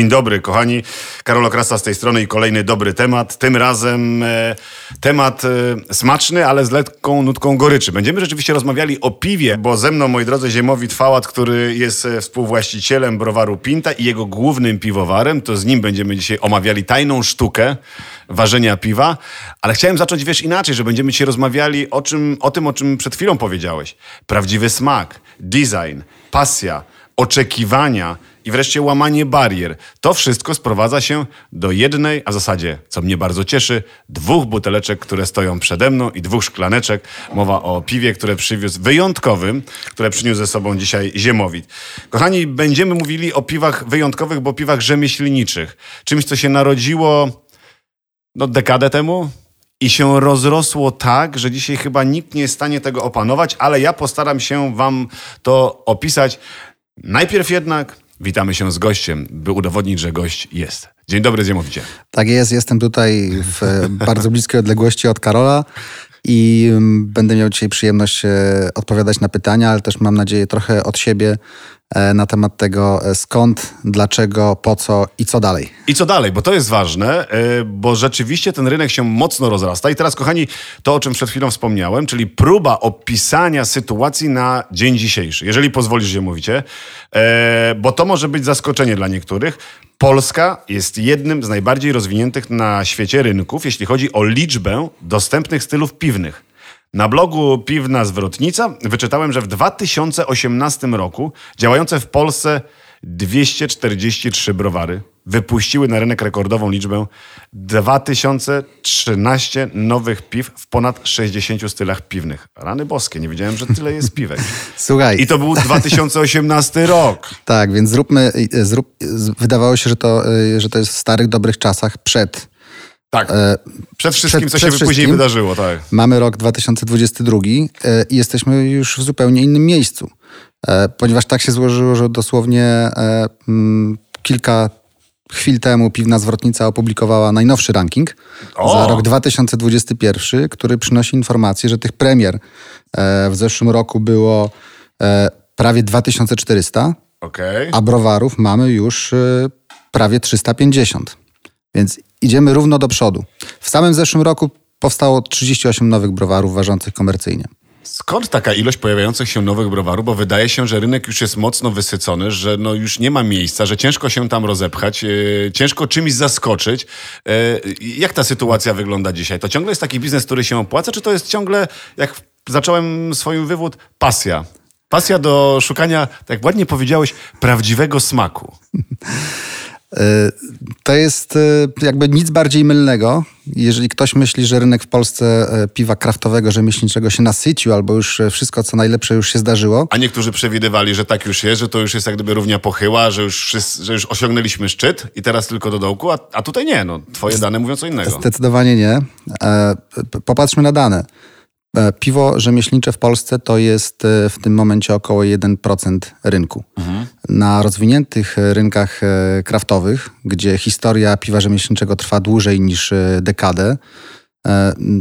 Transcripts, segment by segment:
Dzień dobry, kochani. Karol Okrasa z tej strony i kolejny dobry temat. Tym razem e, temat e, smaczny, ale z lekką nutką goryczy. Będziemy rzeczywiście rozmawiali o piwie, bo ze mną, moi drodzy, Ziemowit Fałat, który jest e, współwłaścicielem browaru Pinta i jego głównym piwowarem. To z nim będziemy dzisiaj omawiali tajną sztukę ważenia piwa. Ale chciałem zacząć, wiesz, inaczej, że będziemy dzisiaj rozmawiali o, czym, o tym, o czym przed chwilą powiedziałeś. Prawdziwy smak, design, pasja, oczekiwania wreszcie łamanie barier. To wszystko sprowadza się do jednej, a w zasadzie, co mnie bardzo cieszy, dwóch buteleczek, które stoją przede mną i dwóch szklaneczek. Mowa o piwie, które przywiózł wyjątkowym, które przyniósł ze sobą dzisiaj Ziemowit. Kochani, będziemy mówili o piwach wyjątkowych, bo piwach rzemieślniczych. Czymś, co się narodziło no, dekadę temu, i się rozrosło tak, że dzisiaj chyba nikt nie jest w stanie tego opanować, ale ja postaram się Wam to opisać. Najpierw jednak witamy się z gościem, by udowodnić, że gość jest. Dzień dobry, Ziemowicie. Tak jest, jestem tutaj w bardzo bliskiej odległości od Karola i będę miał dzisiaj przyjemność e, odpowiadać na pytania, ale też mam nadzieję trochę od siebie E, na temat tego e, skąd, dlaczego, po co i co dalej. I co dalej, bo to jest ważne, bo rzeczywiście ten rynek się mocno rozrasta. I teraz, kochani, to o czym przed chwilą wspomniałem, czyli próba opisania sytuacji na dzień dzisiejszy. Jeżeli pozwolisz, że mówicie, bo to może być zaskoczenie dla niektórych. Polska jest jednym z najbardziej rozwiniętych na świecie rynków, jeśli chodzi o liczbę dostępnych stylów piwnych. Na blogu Piwna Zwrotnica wyczytałem, że w 2018 roku działające w Polsce 243 browary wypuściły na rynek rekordową liczbę 2013 nowych piw w ponad 60 stylach piwnych. Rany boskie, nie wiedziałem, że tyle jest piwek. Słuchaj. I to był 2018 rok. Tak, więc zróbmy, zrób, wydawało się, że to, że to jest w starych, dobrych czasach przed tak. E, przed wszystkim, przed, co przed się później wydarzyło, tak. Mamy rok 2022 e, i jesteśmy już w zupełnie innym miejscu. E, ponieważ tak się złożyło, że dosłownie kilka chwil temu Piwna Zwrotnica opublikowała najnowszy ranking o! za rok 2021, który przynosi informację, że tych premier w zeszłym roku było prawie 2400, okay. a browarów mamy już prawie 350. Więc idziemy równo do przodu. W samym zeszłym roku powstało 38 nowych browarów ważących komercyjnie. Skąd taka ilość pojawiających się nowych browarów? Bo wydaje się, że rynek już jest mocno wysycony, że no już nie ma miejsca, że ciężko się tam rozepchać, yy, ciężko czymś zaskoczyć. Yy, jak ta sytuacja wygląda dzisiaj? To ciągle jest taki biznes, który się opłaca, czy to jest ciągle, jak zacząłem swoim wywód, pasja? Pasja do szukania, tak ładnie powiedziałeś, prawdziwego smaku. E, to jest e, jakby nic bardziej mylnego. Jeżeli ktoś myśli, że rynek w Polsce e, piwa kraftowego, rzemieślniczego się nasycił, albo już wszystko, co najlepsze, już się zdarzyło. A niektórzy przewidywali, że tak już jest, że to już jest jak gdyby równia pochyła, że już, że już osiągnęliśmy szczyt i teraz tylko do dołku, a, a tutaj nie. No, twoje dane mówią co innego. Zdecydowanie nie. Popatrzmy na dane. E, piwo rzemieślnicze w Polsce to jest e, w tym momencie około 1% rynku. Mhm. Na rozwiniętych rynkach e, kraftowych, gdzie historia piwa rzemieślniczego trwa dłużej niż dekadę,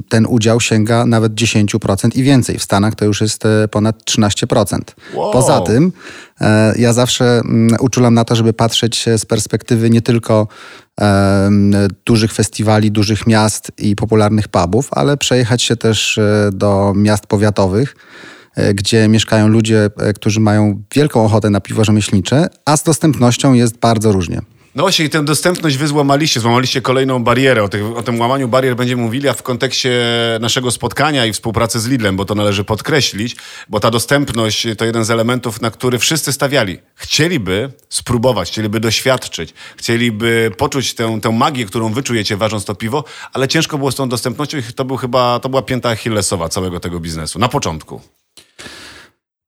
ten udział sięga nawet 10% i więcej. W Stanach to już jest e, ponad 13%. Wow. Poza tym e, ja zawsze mm, uczulam na to, żeby patrzeć z perspektywy nie tylko dużych festiwali, dużych miast i popularnych pubów, ale przejechać się też do miast powiatowych, gdzie mieszkają ludzie, którzy mają wielką ochotę na piwo rzemieślnicze, a z dostępnością jest bardzo różnie. No właśnie, tę dostępność wy złamaliście, złamaliście kolejną barierę. O, tych, o tym łamaniu barier będziemy mówili, a w kontekście naszego spotkania i współpracy z Lidlem, bo to należy podkreślić, bo ta dostępność to jeden z elementów, na który wszyscy stawiali. Chcieliby spróbować, chcieliby doświadczyć, chcieliby poczuć tę, tę magię, którą wyczujecie ważąc to piwo, ale ciężko było z tą dostępnością i to był chyba, to była pięta Achillesowa całego tego biznesu, na początku.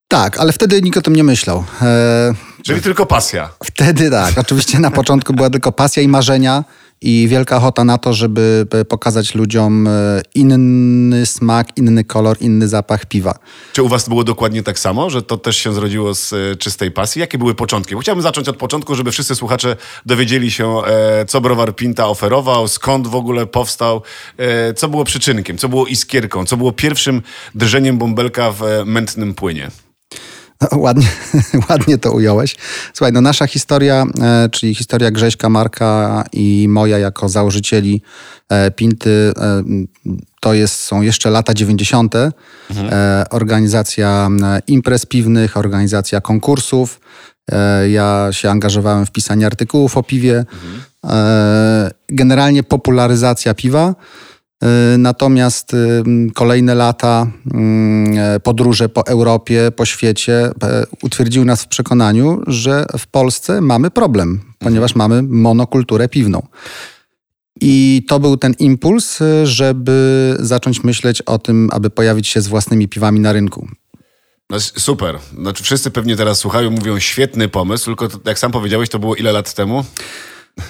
Tak, ale wtedy nikt o tym nie myślał. E... Czyli tylko pasja. Wtedy tak. Oczywiście na początku była tylko pasja i marzenia i wielka ochota na to, żeby pokazać ludziom e, inny smak, inny kolor, inny zapach piwa. Czy u was było dokładnie tak samo, że to też się zrodziło z e, czystej pasji? Jakie były początki? Chciałbym zacząć od początku, żeby wszyscy słuchacze dowiedzieli się, e, co browar Pinta oferował, skąd w ogóle powstał, co było przyczynkiem, co było iskierką, co było pierwszym drżeniem bąbelka w mętnym płynie. ładnie, ładnie to ująłeś. Słuchaj, no nasza historia, e, czyli historia Grześka, Marka i moja jako założycieli e, Pinty, e, to jest, są jeszcze lata 90. Mhm. Organizacja imprez piwnych, organizacja konkursów. Ja się angażowałem w pisanie artykułów o piwie. Mhm. Generalnie popularyzacja piwa. Y, natomiast y, kolejne lata, y, podróże po Europie, po świecie utwierdziły nas w przekonaniu, że w Polsce mamy problem, ponieważ mamy monokulturę piwną. I to był ten impuls, żeby zacząć myśleć o tym, aby pojawić się z własnymi piwami na rynku. No, super. Znaczy, wszyscy pewnie teraz słuchają, mówią świetny pomysł, tylko jak sam powiedziałeś, to było ile lat temu?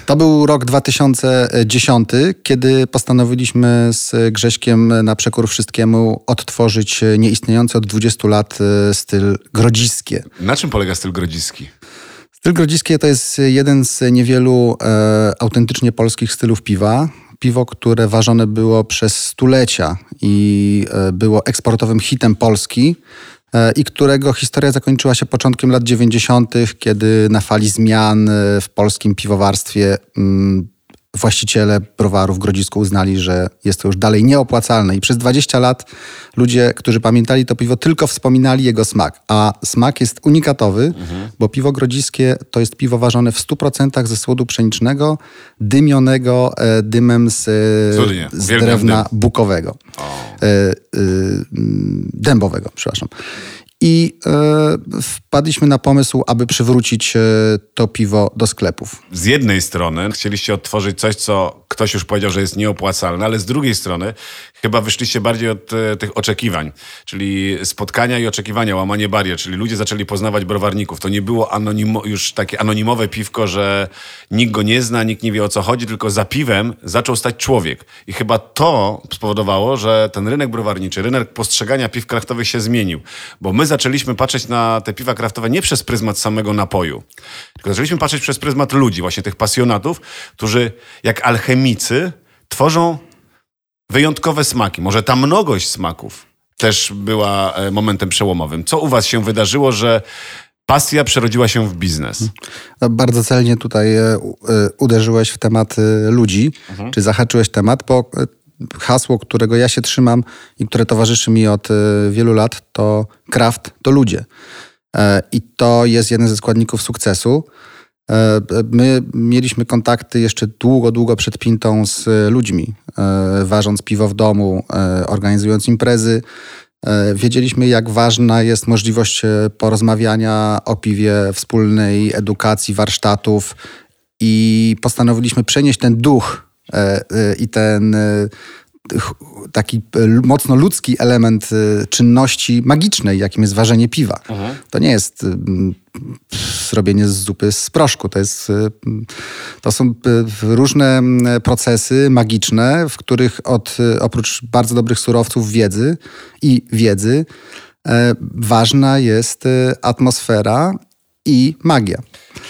To był rok 2010, kiedy postanowiliśmy z Grześkiem na przekór wszystkiemu odtworzyć nieistniejący od 20 lat e, styl grodziskie. Na czym polega styl grodziski? Styl grodziskie to jest jeden z niewielu e, autentycznie polskich stylów piwa. Piwo, które ważone było przez stulecia i e, było eksportowym hitem Polski. E, i którego historia zakończyła się początkiem lat 90., kiedy na fali zmian e, w polskim piwowarstwie mm, właściciele browarów w Grodzisku uznali, że jest to już dalej nieopłacalne. I przez 20 lat ludzie, którzy pamiętali to piwo, tylko wspominali jego smak. A smak jest unikatowy, mhm. bo piwo grodziskie to jest piwo ważone w 100% ze słodu pszenicznego, dymionego e, dymem z, z drewna dym. bukowego. E, e, dębowego, przepraszam. I e, wpadliśmy na pomysł, aby przywrócić e, to piwo do sklepów. Z jednej strony chcieliście odtworzyć coś, co ktoś już powiedział, że jest nieopłacalne, ale z drugiej strony chyba wyszliście bardziej od e, tych oczekiwań, czyli spotkania i oczekiwania, łamanie barier, czyli ludzie zaczęli poznawać browarników. To nie było anonimo, już takie anonimowe piwko, że nikt go nie zna, nikt nie wie o co chodzi, tylko za piwem zaczął stać człowiek. I chyba to spowodowało, że ten rynek browarniczy, rynek postrzegania piw kraftowych się zmienił, bo my zaczęliśmy patrzeć na te piwa kraftowe nie przez pryzmat samego napoju, tylko zaczęliśmy patrzeć przez pryzmat ludzi, właśnie tych pasjonatów, którzy jak alchemicy tworzą wyjątkowe smaki. Może ta mnogość smaków też była e, momentem przełomowym. Co u was się wydarzyło, że pasja przerodziła się w biznes? No, bardzo celnie tutaj e, e, uderzyłeś w temat ludzi, mhm. czy zahaczyłeś temat, bo hasło, którego ja się trzymam i które towarzyszy mi od wielu lat, to kraft to ludzie. I to jest jeden ze składników sukcesu. E, my mieliśmy kontakty jeszcze długo, długo przed Pintą z ludźmi, e, ważąc piwo w domu, e, organizując imprezy. Wiedzieliśmy, jak ważna jest możliwość porozmawiania o piwie, wspólnej edukacji, warsztatów i postanowiliśmy przenieść ten duch i ten taki mocno ludzki element czynności magicznej, jakim jest ważenie piwa. Mhm. To nie jest zrobienie z zupy z proszku. To, jest, y, to są różne procesy magiczne, w których od, oprócz bardzo dobrych surowców wiedzy i wiedzy, e, ważna jest atmosfera i magia.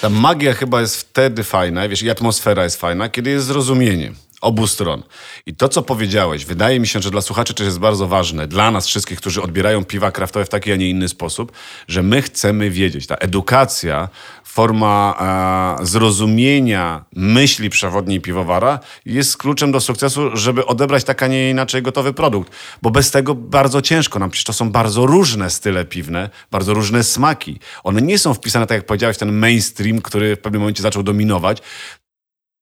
Ta magia chyba jest wtedy fajna, wiesz, i atmosfera jest fajna, kiedy jest zrozumienie obu stron. I to, co powiedziałeś, wydaje mi się, że dla słuchaczy też jest bardzo ważne, dla nas wszystkich, którzy odbierają piwa kraftowe w taki, a nie inny sposób, że my chcemy wiedzieć. Ta edukacja, forma e, zrozumienia myśli przewodniej piwowara jest kluczem do sukcesu, żeby odebrać tak, a nie inaczej gotowy produkt. Bo bez tego bardzo ciężko nam, przecież to są bardzo różne style piwne, bardzo różne smaki. One nie są wpisane, tak jak powiedziałeś, w ten mainstream, który w pewnym momencie zaczął dominować,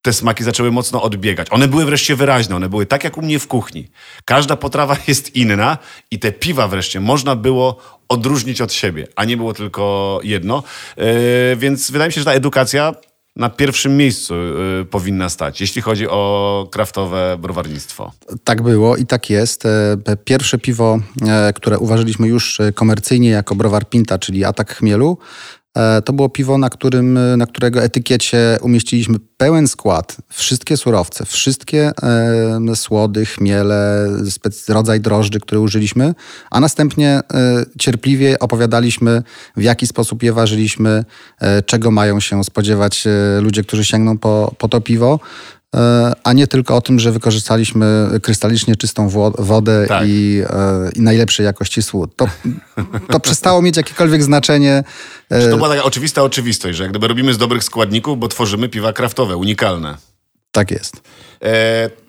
te smaki zaczęły mocno odbiegać. One były wreszcie wyraźne, one były tak jak u mnie w kuchni. Każda potrawa jest inna i te piwa wreszcie można było odróżnić od siebie, a nie było tylko jedno. Yy, więc wydaje mi się, że ta edukacja na pierwszym miejscu yy, powinna stać, jeśli chodzi o kraftowe browarnictwo. Tak było i tak jest. E, pierwsze piwo, e, które uważaliśmy już komercyjnie jako browar Pinta, czyli Atak Chmielu, E, to było piwo, na, którym, na którego etykiecie umieściliśmy pełen skład, wszystkie surowce, wszystkie e, słody, chmiele, rodzaj drożdży, które użyliśmy, a następnie e, cierpliwie opowiadaliśmy, w jaki sposób je ważyliśmy, e, czego mają się spodziewać e, ludzie, którzy sięgną po, po to piwo. E, a nie tylko o tym, że wykorzystaliśmy krystalicznie czystą wodę tak. i, e, i, najlepszej jakości słód. To, to przestało mieć jakiekolwiek znaczenie. Czy to była taka oczywista oczywistość, że jak gdyby robimy z dobrych składników, bo tworzymy piwa kraftowe, unikalne. Tak jest.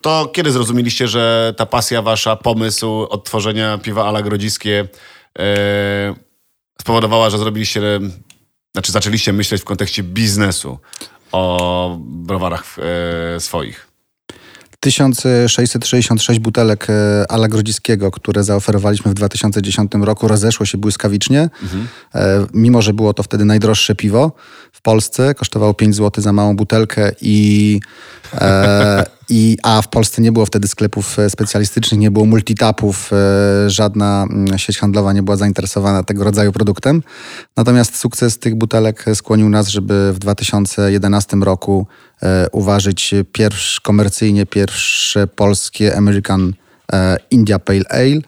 To kiedy zrozumieliście, że ta pasja wasza, pomysł odtworzenia piwa ala grodziskie spowodowała, że zrobiliście, znaczy zaczęliście myśleć w kontekście biznesu o browarach e, swoich? 1666 butelek e, Ala Grodziskiego, które zaoferowaliśmy w 2010 roku, rozeszło się błyskawicznie. Mhm. E, mimo, że było to wtedy najdroższe piwo w Polsce, kosztowało 5 zł za małą butelkę i, e, i a w Polsce nie było wtedy sklepów e, specjalistycznych, nie było multitapów, e, żadna mm, sieć handlowa nie była zainteresowana tego rodzaju produktem. Natomiast sukces tych butelek skłonił nas, żeby w 2011 roku e, uważać pierwszy, komercyjnie pierwsze polskie American India Pale Ale.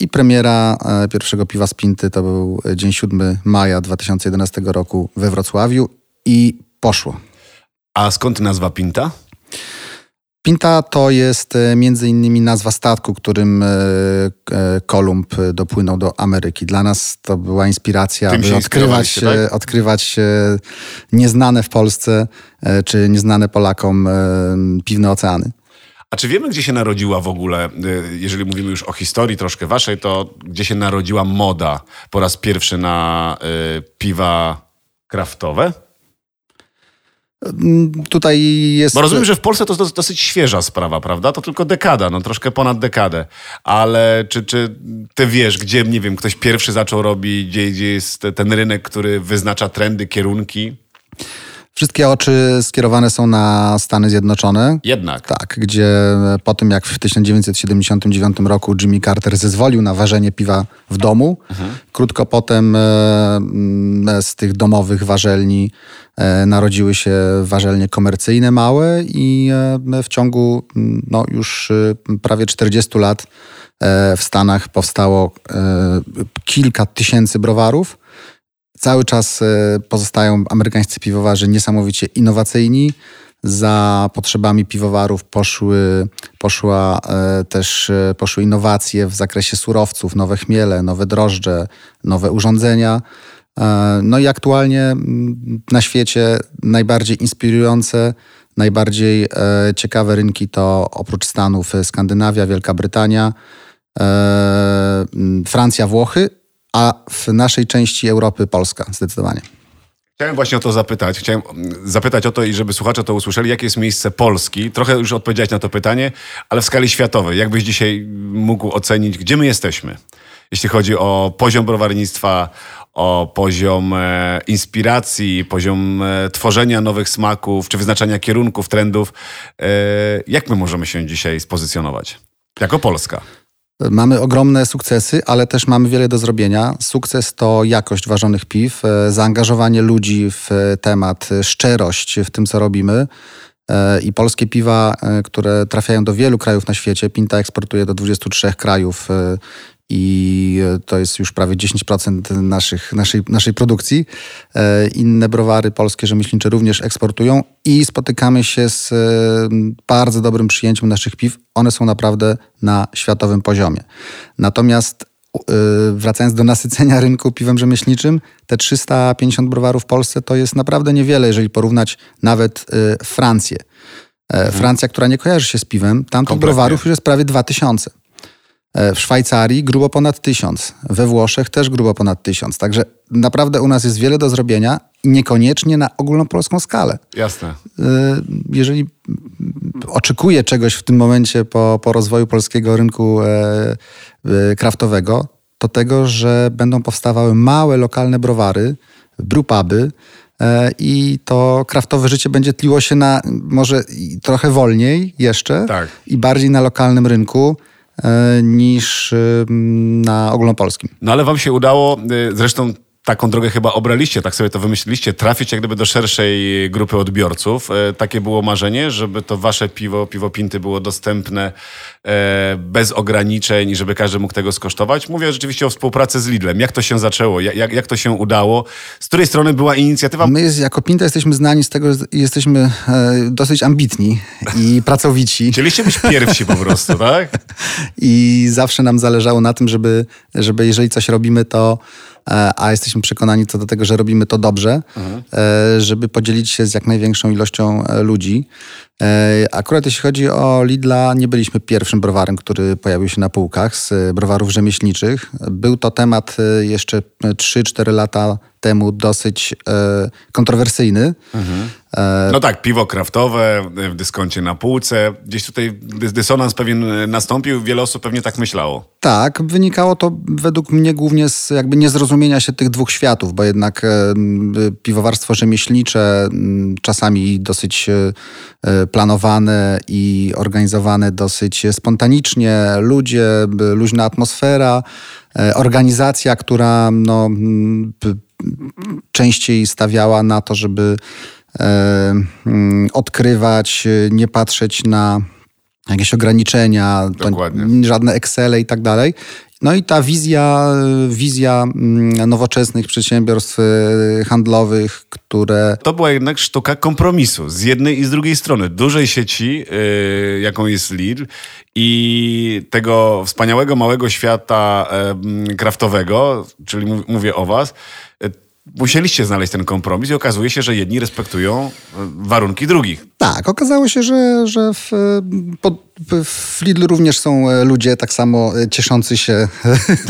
I premiera pierwszego piwa z Pinty to był dzień 7 maja 2011 roku we Wrocławiu i poszło. A skąd nazwa Pinta? Pinta to jest e, między innymi nazwa statku, którym e, e, Kolumb dopłynął do Ameryki. Dla nas to była inspiracja, Tym by odkrywać, tak? odkrywać nieznane w Polsce czy nieznane Polakom piwne oceany. A czy wiemy, gdzie się narodziła w ogóle, jeżeli mówimy już o historii troszkę waszej, to gdzie się narodziła moda po raz pierwszy na piwa kraftowe? Tutaj jest. Bo rozumiem, że w Polsce to jest dosyć świeża sprawa, prawda? To tylko dekada, no troszkę ponad dekadę. Ale czy, czy ty wiesz, gdzie, nie wiem, ktoś pierwszy zaczął robić, gdzie, gdzie jest ten rynek, który wyznacza trendy, kierunki? Wszystkie oczy skierowane są na Stany Zjednoczone. Jednak. Tak, gdzie po tym jak w 1979 roku Jimmy Carter zezwolił na ważenie piwa w domu, mhm. krótko potem e, z tych domowych warzelni e, narodziły się warzelnie komercyjne małe i e, w ciągu no, już prawie 40 lat w Stanach powstało kilka tysięcy browarów Cały czas e, pozostają amerykańscy piwowarzy niesamowicie innowacyjni. Za potrzebami piwowarów poszły, poszła e, też, e, poszły innowacje w zakresie surowców, nowe chmiele, nowe drożdże, nowe urządzenia. No i aktualnie na świecie najbardziej inspirujące, najbardziej ciekawe rynki to oprócz Stanów Skandynawia, Wielka Brytania, Francja, Włochy a w naszej części Europy Polska zdecydowanie. Chciałem właśnie o to zapytać. Chciałem zapytać o to i żeby słuchacze to usłyszeli, jakie jest miejsce Polski. Trochę już odpowiedziałeś na to pytanie, ale w skali światowej. Jakbyś dzisiaj mógł ocenić, gdzie my jesteśmy? Jeśli chodzi o poziom browarnictwa, o poziom e, inspiracji, poziom e, tworzenia nowych smaków, czy wyznaczania kierunków, trendów. E, jak my możemy się dzisiaj spozycjonować jako Polska? Mamy ogromne sukcesy, ale też mamy wiele do zrobienia. Sukces to jakość ważonych piw, e, zaangażowanie ludzi w temat, szczerość w tym, co robimy. E, I polskie piwa, e, które trafiają do wielu krajów na świecie, Pinta eksportuje do 23 krajów i to jest już prawie 10% naszych, naszej, naszej produkcji. E, inne browary polskie rzemieślnicze również eksportują i spotykamy się z e, bardzo dobrym przyjęciem naszych piw. One są naprawdę na światowym poziomie. Natomiast e, wracając do nasycenia rynku piwem rzemieślniczym, te 350 browarów w Polsce to jest naprawdę niewiele, jeżeli porównać nawet Francję. Mhm. Francja, która nie kojarzy się z piwem, tam tych browarów już jest prawie 2000. E, w Szwajcarii grubo ponad tysiąc, we Włoszech też grubo ponad tysiąc. Także naprawdę u nas jest wiele do zrobienia niekoniecznie na ogólnopolską skalę. Jasne. E, jeżeli oczekuję czegoś w tym momencie po, po rozwoju polskiego rynku e, kraftowego, to tego, że będą powstawały małe, lokalne browary, brewpuby, i to kraftowe życie będzie tliło się na może trochę wolniej jeszcze tak. i bardziej na lokalnym rynku. E, niż na ogólnopolskim. No ale wam się udało, e, zresztą taką drogę chyba obraliście, tak sobie to wymyśliliście, trafić jak gdyby do szerszej grupy odbiorców. E, takie było marzenie, żeby to wasze piwo, piwo Pinty było dostępne e, bez ograniczeń i żeby każdy mógł tego skosztować. Mówię rzeczywiście o współpracy z Lidlem. Jak to się zaczęło? Jak, jak to się udało? Z której strony była inicjatywa? My jako Pinta jesteśmy znani z tego, że jesteśmy e, dosyć ambitni i pracowici. Chcieliście być pierwsi po prostu, tak? I zawsze nam zależało na tym, żeby, żeby jeżeli coś robimy, to a jesteśmy przekonani co do tego, że robimy to dobrze, mhm. żeby podzielić się z jak największą ilością e, ludzi. Akurat jeśli chodzi o Lidla, nie byliśmy pierwszym browarem, który pojawił się na półkach z browarów rzemieślniczych. Był to temat jeszcze 3-4 lata temu dosyć kontrowersyjny. Mhm. No tak, piwo kraftowe w dyskoncie na półce. Gdzieś tutaj dysonans pewien nastąpił, wiele osób pewnie tak myślało. Tak, wynikało to według mnie głównie z jakby niezrozumienia się tych dwóch światów, bo jednak e, piwowarstwo rzemieślnicze czasami dosyć e, planowane i organizowane dosyć spontanicznie, ludzie, luźna atmosfera, e, organizacja, która no, częściej stawiała na to, żeby odkrywać, nie patrzeć na jakieś ograniczenia, żadne Excele i tak dalej. No i ta wizja, wizja mm, nowoczesnych przedsiębiorstw e, handlowych, które... To była jednak sztuka kompromisu z jednej i z drugiej strony. Dużej sieci, yy, jaką jest Lidl i tego wspaniałego, małego świata kraftowego, czyli mówię o was, musieliście znaleźć ten kompromis i okazuje się, że jedni respektują e, warunki drugich. Tak, okazało się, że, że w, pod, w Lidlu również są e, ludzie tak samo e, cieszący się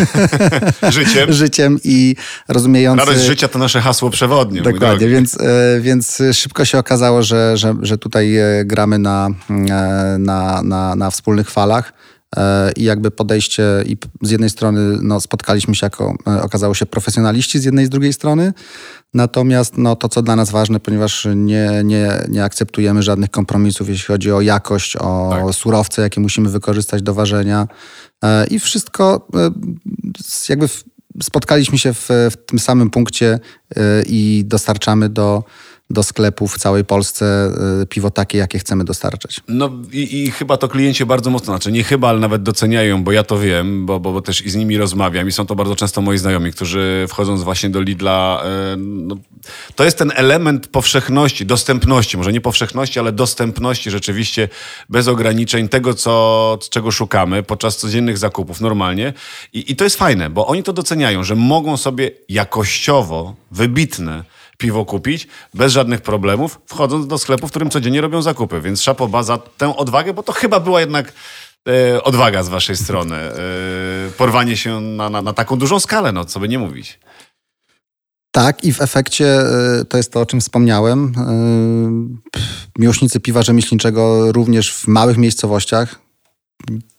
życiem. życiem i rozumiejący... Radość życia to nasze hasło przewodnie. Dokładnie, więc, więc szybko się okazało, że, że, że tutaj gramy na, na, na, na wspólnych falach. E, i jakby podejście i z jednej strony no, spotkaliśmy się jako, e, okazało się, profesjonaliści z jednej i z drugiej strony, natomiast no, to, co dla nas ważne, ponieważ nie, nie, nie akceptujemy żadnych kompromisów, jeśli chodzi o jakość, o tak. surowce, jakie musimy wykorzystać do ważenia e, i wszystko jakby spotkaliśmy się w, w tym samym punkcie i dostarczamy do do sklepów w całej Polsce y, piwo takie, jakie chcemy dostarczać. No i, i, chyba to klienci bardzo mocno, znaczy nie chyba, ale nawet doceniają, bo ja to wiem, bo, bo, bo też i z nimi rozmawiam i są to bardzo często moi znajomi, którzy wchodząc właśnie do Lidla, y, no, to jest ten element powszechności, dostępności, może nie powszechności, ale dostępności rzeczywiście bez ograniczeń tego, co, czego szukamy podczas codziennych zakupów normalnie I, i to jest fajne, bo oni to doceniają, że mogą sobie jakościowo, wybitne piwo kupić bez żadnych problemów, wchodząc do sklepu, w którym codziennie robią zakupy. Więc szapoba za tę odwagę, bo to chyba była jednak e, odwaga z waszej strony. E, porwanie się na, na, na, taką dużą skalę, no co by nie mówić. Tak, i w efekcie e, to jest to, o czym wspomniałem. E, miłośnicy piwa rzemieślniczego również w małych miejscowościach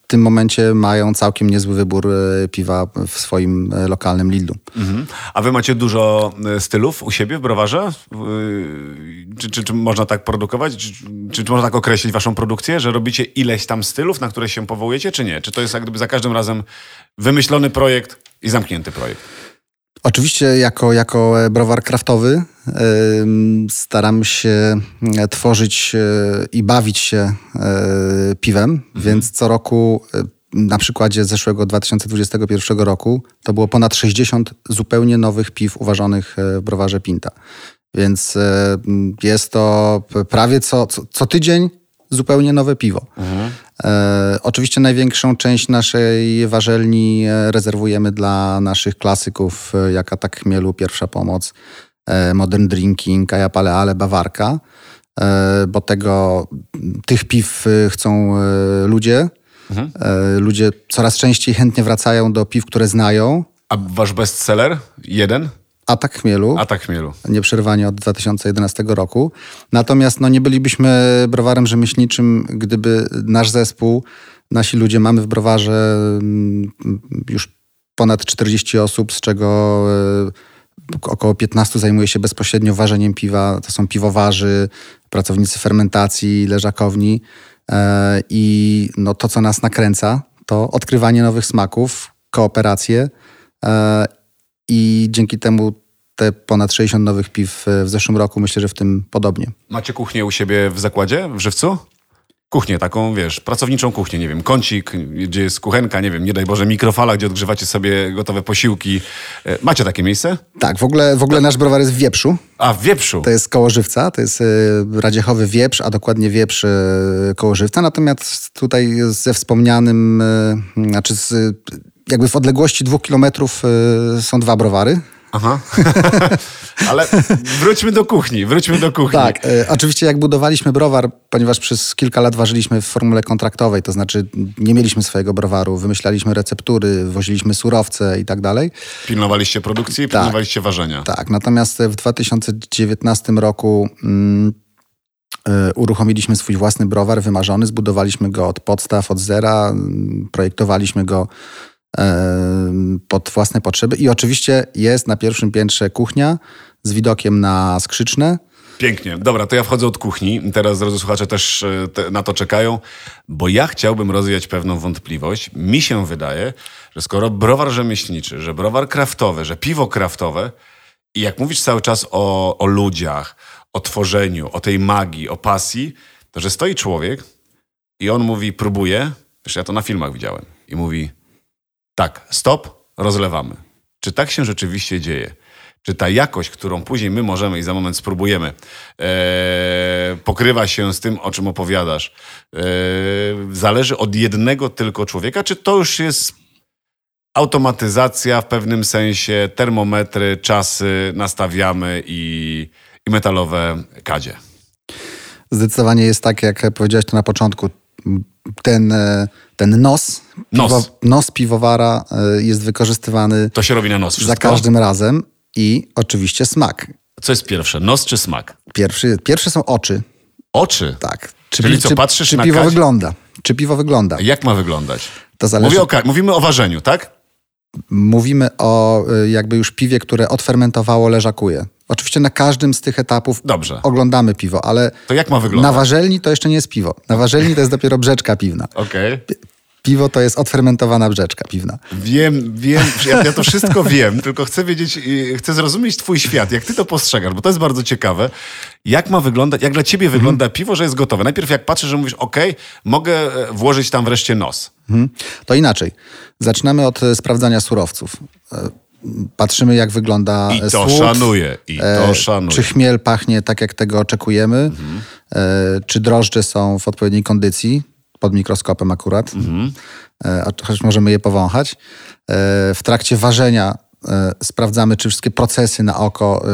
tym momencie mają całkiem niezły wybór e, piwa w swoim e, lokalnym Lidlu. Mhm. A wy macie dużo e, stylów u siebie w browarze? Czy, czy, czy można tak produkować? Czy, czy, czy, można tak określić waszą produkcję, że robicie ileś tam stylów, na które się powołujecie, czy nie? Czy to jest jak gdyby za każdym razem wymyślony projekt i zamknięty projekt? Oczywiście jako, jako browar kraftowy staram się e, tworzyć e, i bawić się e, piwem, mhm. więc co roku na przykładzie zeszłego 2021 roku to było ponad 60 zupełnie nowych piw uważanych w browarze Pinta. Więc jest to prawie co, co, co tydzień zupełnie nowe piwo. Mhm. E, oczywiście największą część naszej warzelni e, rezerwujemy dla naszych klasyków, e, jak Atak Chmielu, Pierwsza Pomoc, e, Modern Drinking, Aja Ale, Bawarka, e, bo tego, tych piw chcą ludzie. Mhm. Ludzie coraz częściej chętnie wracają do piw, które znają. A wasz bestseller? Jeden? Atak chmielu. Atak chmielu. Nieprzerwanie od 2011 roku. Natomiast no, nie bylibyśmy browarem rzemieślniczym, gdyby nasz zespół, nasi ludzie, mamy w browarze mm, już ponad 40 osób, z czego e, około 15 zajmuje się bezpośrednio ważeniem piwa. To są piwowarzy, pracownicy fermentacji, leżakowni. E, I no, to, co nas nakręca, to odkrywanie nowych smaków, kooperacje e, i dzięki temu te ponad 60 nowych piw w zeszłym roku, myślę, że w tym podobnie. Macie kuchnię u siebie w zakładzie, w Żywcu? kuchnię taką, wiesz, pracowniczą kuchnię, nie wiem, kącik, gdzie jest kuchenka, nie wiem, nie daj Boże, mikrofala, gdzie odgrzewacie sobie gotowe posiłki. E, macie takie miejsce? Tak, w ogóle, w ogóle nasz browar jest w Wieprzu. A, w Wieprzu. To jest koło Żywca, to jest e, Radziechowy Wieprz, a dokładnie Wieprz e, koło Żywca. Natomiast tutaj ze wspomnianym, znaczy z, jakby w odległości dwóch kilometrów są dwa browary. Aha. Ale wróćmy do kuchni, wróćmy do kuchni. Tak, e, oczywiście jak budowaliśmy browar, ponieważ przez kilka lat ważyliśmy w formule kontraktowej, to znaczy nie mieliśmy swojego browaru, wymyślaliśmy receptury, woziliśmy surowce i tak dalej. Pilnowaliście produkcji, tak. pilnowaliście ważenia. Tak, natomiast w 2019 roku mm, e, uruchomiliśmy swój własny browar wymarzony, zbudowaliśmy go od podstaw, od zera, mm, projektowaliśmy go pod własne potrzeby. I oczywiście jest na pierwszym piętrze kuchnia z widokiem na skrzyczne. Pięknie. Dobra, to ja wchodzę od kuchni. Teraz, drodzy słuchacze, też e, te, na to czekają, bo ja chciałbym rozwijać pewną wątpliwość. Mi się wydaje, że skoro browar rzemieślniczy, że browar kraftowy, że piwo kraftowe i jak mówisz cały czas o, o ludziach, o tworzeniu, o tej magii, o pasji, to że stoi człowiek i on mówi, próbuje, wiesz, ja to na filmach widziałem, i mówi, tak, stop, rozlewamy. Czy tak się rzeczywiście dzieje? Czy ta jakość, którą później my możemy i za moment spróbujemy, e, pokrywa się z tym, o czym opowiadasz, e, zależy od jednego tylko człowieka? Czy to już jest automatyzacja w pewnym sensie, termometry, czasy nastawiamy i, i metalowe kadzie? Zdecydowanie jest tak, jak powiedziałeś to na początku. Ten e, ten nos, nos. Piwo, nos piwowara e, jest wykorzystywany to się robi na nos wszystko? za każdym razem i oczywiście smak. Co jest pierwsze, nos czy smak? Pierwszy, pierwsze są oczy. Oczy? Tak. Czy, Czyli co, czy, patrzysz czy na piwo wygląda? Czy piwo wygląda? Jak ma wyglądać? To zależy... Mówię o, mówimy o ważeniu, tak? Mówimy o e, jakby już piwie, które odfermentowało, leżakuje. Oczywiście na każdym z tych etapów Dobrze. oglądamy piwo, ale to jak ma wyglądać? na warzelni to jeszcze nie jest piwo. Na warzelni to jest dopiero brzeczka piwna. Okej. Okay. Piwo to jest odfermentowana brzeczka piwna. Wiem, wiem, ja, ja, to wszystko wiem, tylko chcę wiedzieć, chcę zrozumieć twój świat, jak ty to postrzegasz, bo to jest bardzo ciekawe. Jak ma wyglądać, jak dla ciebie wygląda mhm. piwo, że jest gotowe? Najpierw jak patrzysz, że mówisz, ok, mogę e, włożyć tam wreszcie nos. Mhm. To inaczej. Zaczynamy od e, sprawdzania surowców. E, patrzymy, jak wygląda I to słód, szanuje, i to szanuje. Czy chmiel pachnie tak, jak tego oczekujemy, mhm. czy drożdże są w odpowiedniej kondycji, pod mikroskopem akurat, mhm. chociaż możemy je powąchać. W trakcie ważenia sprawdzamy, czy wszystkie procesy na oko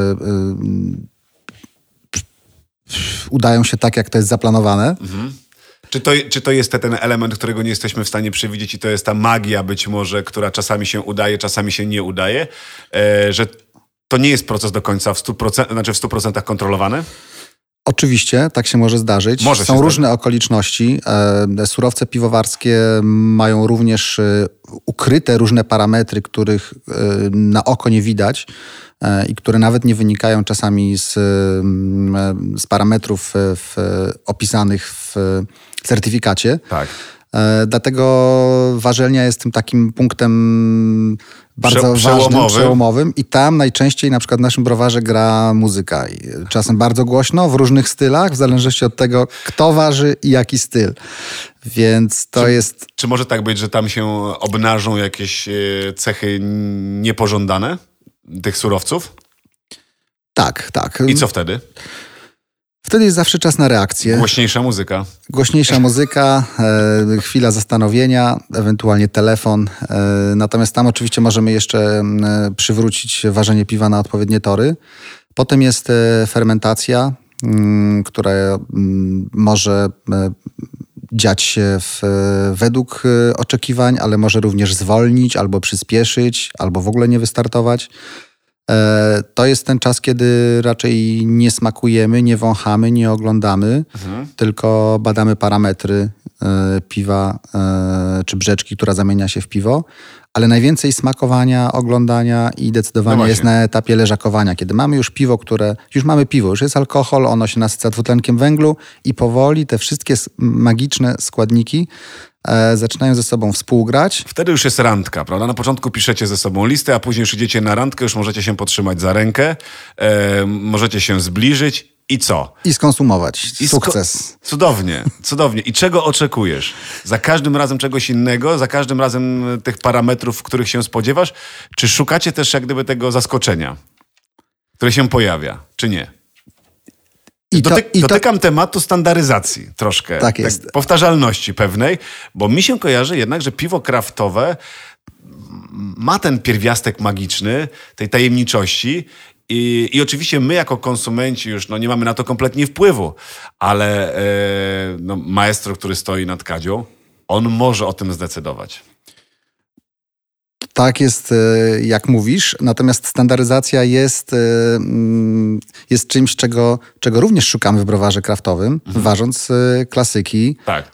udają się tak, jak to jest zaplanowane. Mhm. Czy to, czy to jest ten element, którego nie jesteśmy w stanie przewidzieć i to jest ta magia być może, która czasami się udaje, czasami się nie udaje, e, że to nie jest proces do końca w 100%, znaczy w 100% kontrolowany? Oczywiście, tak się może zdarzyć. Może Są różne okoliczności. E, surowce piwowarskie mają również e, ukryte różne parametry, których na oko nie widać i które nawet nie wynikają czasami z, z parametrów w, opisanych w certyfikacie. Tak. Dlatego warzelnia jest tym takim punktem bardzo przełomowym. ważnym, przełomowym i tam najczęściej na przykład w naszym browarze gra muzyka. Czasem bardzo głośno, w różnych stylach, w zależności od tego, kto waży i jaki styl. Więc to czy, jest... Czy może tak być, że tam się obnażą jakieś e, cechy niepożądane tych surowców? Tak, tak. I co wtedy? Wtedy jest zawsze czas na reakcję. Głośniejsza muzyka. Głośniejsza muzyka, e, chwila zastanowienia, ewentualnie telefon. E, natomiast tam oczywiście możemy jeszcze e, przywrócić ważenie piwa na odpowiednie tory. Potem jest e, fermentacja, m, mm, która m, mm, może e, dziać się w, według oczekiwań, ale może również zwolnić albo przyspieszyć, albo w ogóle nie wystartować. E, to jest ten czas, kiedy raczej nie smakujemy, nie wąchamy, nie oglądamy, mhm. tylko badamy parametry e, piwa e, czy brzeczki, która zamienia się w piwo. Ale najwięcej smakowania, oglądania i decydowania no jest na etapie leżakowania, kiedy mamy już piwo, które. Już mamy piwo, już jest alkohol, ono się nasyca dwutlenkiem węglu i powoli te wszystkie magiczne składniki e, zaczynają ze sobą współgrać. Wtedy już jest randka, prawda? Na początku piszecie ze sobą listę, a później już idziecie na randkę, już możecie się potrzymać za rękę, e, możecie się zbliżyć i co? I skonsumować. I Sukces. Cudownie, cudownie. I czego oczekujesz? Za każdym razem czegoś innego, za każdym razem tych parametrów, których się spodziewasz? Czy szukacie też jak gdyby tego zaskoczenia, które się pojawia, czy nie? I to, i dotykam to... tematu standaryzacji troszkę. Tak jest. Tak, powtarzalności pewnej, bo mi się kojarzy jednak, że piwo kraftowe ma ten pierwiastek magiczny, tej tajemniczości i, I oczywiście my jako konsumenci już no, nie mamy na to kompletnie wpływu, ale e, no, maestro, który stoi nad kadzią, on może o tym zdecydować. Tak jest, e, jak mówisz, natomiast standaryzacja jest, e, mm, jest czymś, czego, czego również szukamy w browarze kraftowym, mhm. ważąc e, klasyki, tak.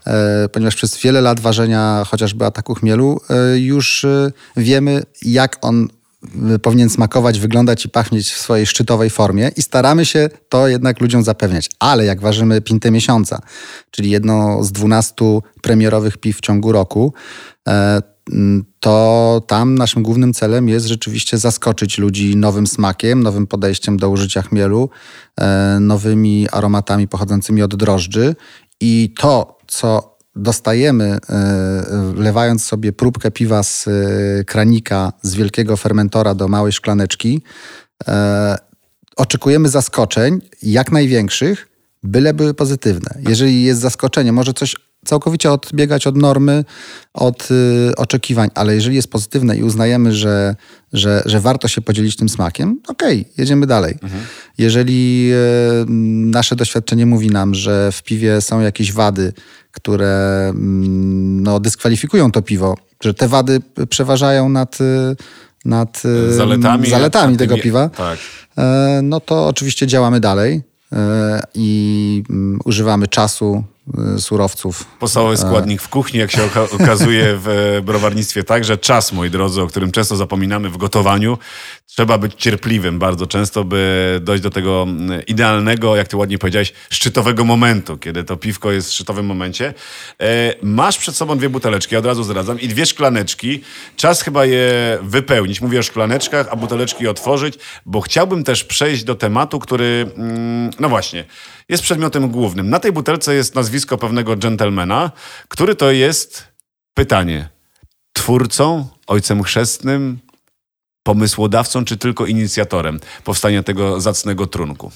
ponieważ przez wiele lat ważenia chociażby ataku chmielu już wiemy, jak on powinien smakować, wyglądać i pachnieć w swojej szczytowej formie i staramy się to jednak ludziom zapewniać. Ale jak ważymy pintę miesiąca, czyli jedno z dwunastu premierowych piw w ciągu roku, to tam naszym głównym celem jest rzeczywiście zaskoczyć ludzi nowym smakiem, nowym podejściem do użycia chmielu, e, nowymi aromatami pochodzącymi od drożdży i to, co dostajemy, wlewając e, sobie próbkę piwa z e, kranika, z wielkiego fermentora do małej szklaneczki, oczekujemy zaskoczeń jak największych, byle były pozytywne. Jeżeli jest zaskoczenie, może coś całkowicie odbiegać od normy, od y, oczekiwań, ale jeżeli jest pozytywne i uznajemy, że, że, że warto się podzielić tym smakiem, okej, okay, jedziemy dalej. Mhm. Jeżeli y, nasze doświadczenie mówi nam, że w piwie są jakieś wady, które mm, no, dyskwalifikują to piwo, że te wady przeważają nad, y, nad zaletami, zaletami tego piwa, tak. E, no to oczywiście działamy dalej e, i mm, używamy czasu, Y, surowców. Podstawowy składnik w kuchni, jak się okazuje w browarnictwie także czas, moi drodzy, o którym często zapominamy w gotowaniu. Trzeba być cierpliwym bardzo często, by dojść do tego idealnego, jak ty ładnie powiedziałeś, szczytowego momentu, kiedy to piwko jest w szczytowym momencie. E, masz przed sobą dwie buteleczki, od razu zdradzam, i dwie szklaneczki. Czas chyba je wypełnić. Mówię o szklaneczkach, a buteleczki otworzyć, bo chciałbym też przejść do tematu, który, mm, no właśnie, jest przedmiotem głównym. Na tej butelce jest nazwisko pewnego dżentelmena, który to jest pytanie. Twórcą, ojcem chrzestnym, pomysłodawcą, czy tylko inicjatorem powstania tego zacnego trunku?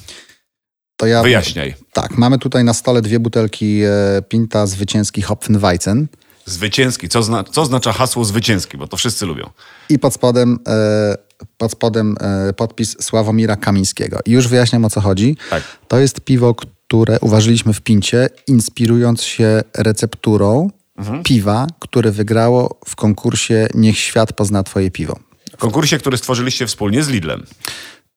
To ja, Wyjaśniaj. Tak, mamy tutaj na stole dwie butelki e, Pinta zwycięski Hopfenweizen. Zwycięski. Co, zna, co oznacza hasło zwycięski? Bo to wszyscy lubią. I pod spodem, e, pod spodem e, podpis Sławomira Kamińskiego. I już wyjaśniam o co chodzi. Tak. To jest piwo, które uważyliśmy w Pincie, inspirując się recepturą mhm. piwa, które wygrało w konkursie Niech świat pozna twoje piwo. W konkursie, który stworzyliście wspólnie z Lidlem.